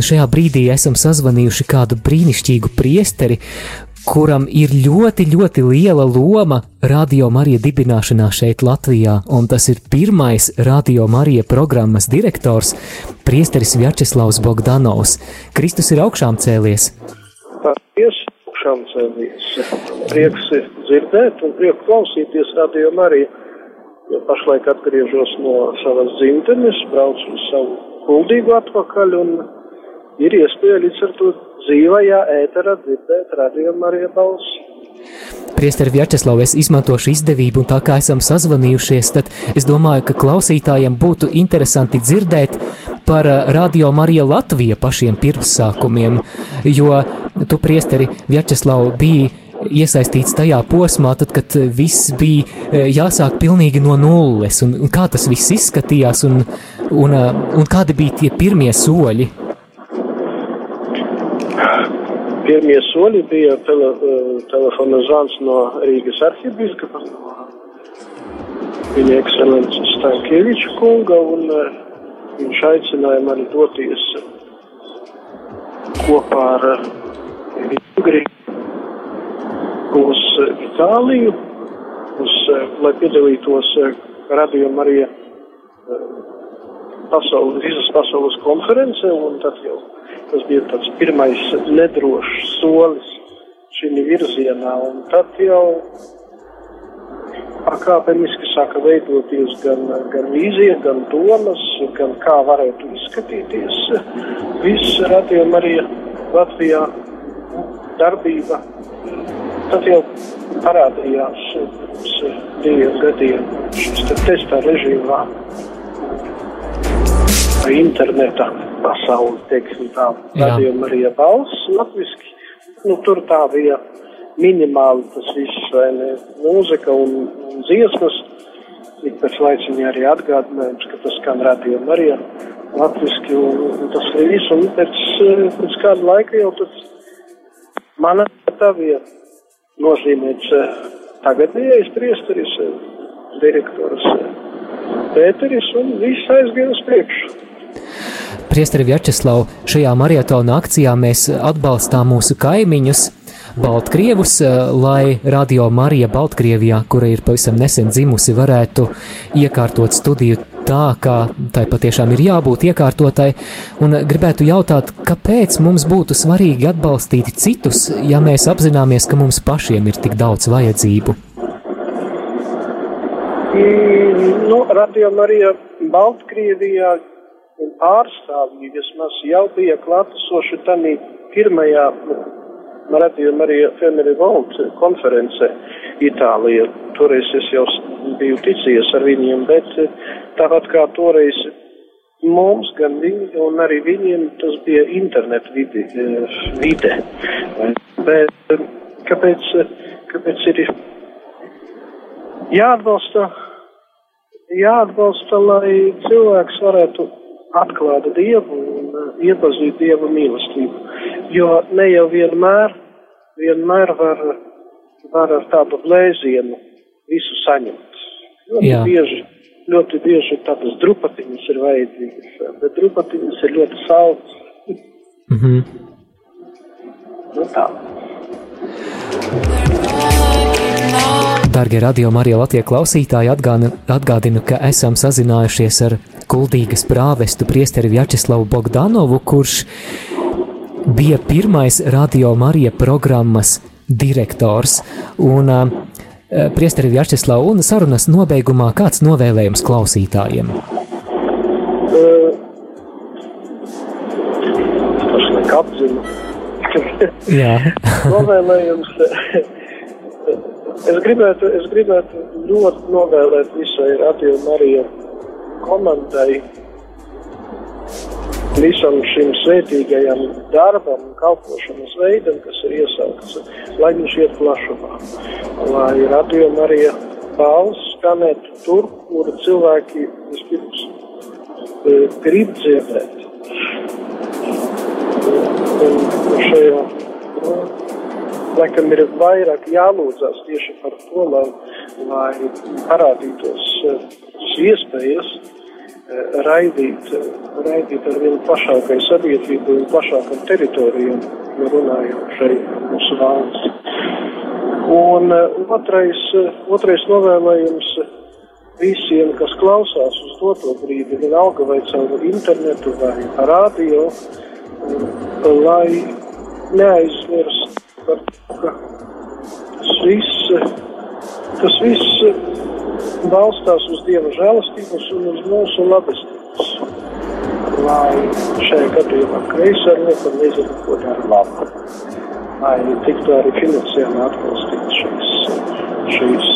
Šajā brīdī esam sazvanījuši kādu brīnišķīgu priesteri, kuram ir ļoti, ļoti liela loma Radio Marija dibināšanā šeit Latvijā, un tas ir pirmais Radio Marija programmas direktors, priesteris Vjačeslavs Bogdanovs. Kristus ir augšām cēlies. Paldies, augšām cēlies. Prieks dzirdēt un prieks klausīties Radio Marija. Jo pašlaik atgriežos no savas dzimtenes, braucu uz savu kuldīgu atpakaļ un ir iespēja līdz ar to dzīvajā ēterā dzirdēt radiomu arī balsi. Priesteri Vjačeslav, es izmantošu izdevību, un tā kā esam sazvanījušies, tad es domāju, ka klausītājiem būtu interesanti dzirdēt par eh, Radio Marija Latvija pašiem pirmsākumiem, jo tu, priesteri Vjačeslav, biji iesaistīts tajā posmā, tad, kad viss bija eh, jāsāk pilnīgi no nulles, un, un kā tas viss izskatījās, un, un, eh, un kādi bija tie pirmie soļi? Pirmie soļi bija tele, telefona zvans no Rīgas arhibīskapa, viņa ekscelences Stankieviča kunga, un viņš aicināja mani doties kopā ar Ingri uz Itāliju, uz, lai piedalītos radījuma arī pasaules, visas pasaules konferencē, un tad jau Tas bija tāds pirmais nedrošs solis šī virzienā, un tad jau pakāpeniski sāka veidoties gan, gan vīzija, gan domas, gan kā varētu izskatīties. Viss radījuma arī Latvijā darbība. Tad jau parādījās diviem gadiem šis te testā režīmā internetā pasauli, teiksim tā, radījuma arī balss latviski. Nu, tur tā bija minimāli tas viss, vai ne, mūzika un, un dziesmas. Ik pēc laiciņa arī atgādinājums, ka tas skan radījuma arī latviski, un, un tas ir viss, un pēc, pēc kāda laika jau tas mana tā bija nozīmēts tagadējais priesteris, direktors Pēteris, un viss aizgāja uz priekšu. Priesteri Vjačeslau, šajā marietona akcijā mēs atbalstām mūsu kaimiņus, Baltkrievus, eh, lai Radio Marija Baltkrievijā, kura ir pavisam nesen dzimusi, varētu iekārtot studiju tā, kā tai patiešām ir jābūt iekārtotai, un gribētu jautāt, kāpēc mums būtu svarīgi atbalstīt citus, ja mēs apzināmies, ka mums pašiem ir tik daudz vajadzību? Mm, nu, Radio Marija Baltkrievijā un pārstāvji vismaz jau bija klātesoši tādā pirmajā radījuma arī Family Vault konferencē Itālijā. Toreiz es jau biju ticies ar viņiem, bet eh, tāpat kā toreiz mums, gan viņi, un arī viņiem tas bija internet vidi, eh, vide. Bet eh, kāpēc, kāpēc ir jāatbalsta, jāatbalsta, lai cilvēks varētu atklāt Dievu un uh, iepazīt Dieva mīlestību. Jo ne jau vienmēr, vienmēr var, var ar tādu blēzienu visu saņemt. Ļoti Jā. bieži, ļoti bieži tādas drupatiņas ir vajadzīgas, bet drupatiņas ir ļoti salds. Mm -hmm. nu tā. Darbie radio Marija Latvijas klausītāji, atgādinu, ka esam sazinājušies ar kuldīgas prāvestu priesteri Vjačeslavu Bogdanovu, kurš bija pirmais radio Marija programmas direktors. Un, uh, priesteri Vjačeslavu un sarunas nobeigumā kāds novēlējums klausītājiem? Uh, apzinu. Jā. novēlējums. Es gribētu, es gribētu ļoti novēlēt visai Radio Marija komandai, visam šim svētīgajam darbam, kalpošanas veidam, kas ir iesaukts, lai viņš iet plašumā. Lai Radio Marija balss skanētu tur, kur cilvēki vispirms e, grib dzirdēt. Un šajā laikam ir vairāk jālūdzas tieši par to, lai, lai parādītos šīs iespējas raidīt, raidīt ar vienu plašākai sabiedrībai un plašākam teritorijam, ja runājam šeit mūsu valsts. Un otrais, otrais novēlējums visiem, kas klausās uz doto brīdi, vienalga vai caur internetu vai radio, lai neaizmirst par to, ka tas viss, tas viss balstās uz Dieva žēlastības un uz mūsu labestības. Lai šajā gadījumā kreisā roka nezinu, ko dara labu. Lai tiktu arī finansiāli atbalstīt šīs, šīs,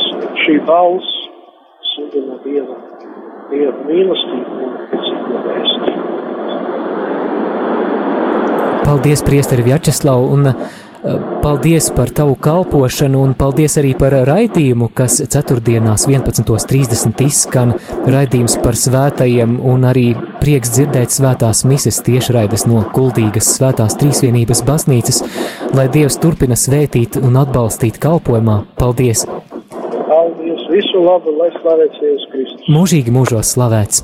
šī balss sludina Dieva, Dieva mīlestību un ticību vēstu. Paldies, Priesteri Vjačeslavu, paldies par tavu kalpošanu, un paldies arī par raidījumu, kas ceturtdienās 11.30 izskan raidījums par svētajiem, un arī prieks dzirdēt svētās mises tiešraides no Kuldīgas svētās trīsvienības baznīcas, lai Dievs turpina svētīt un atbalstīt kalpojumā. Paldies! Paldies! Visu labu, lai slavēts Jēzus Kristus! Mūžīgi mūžos slavēts!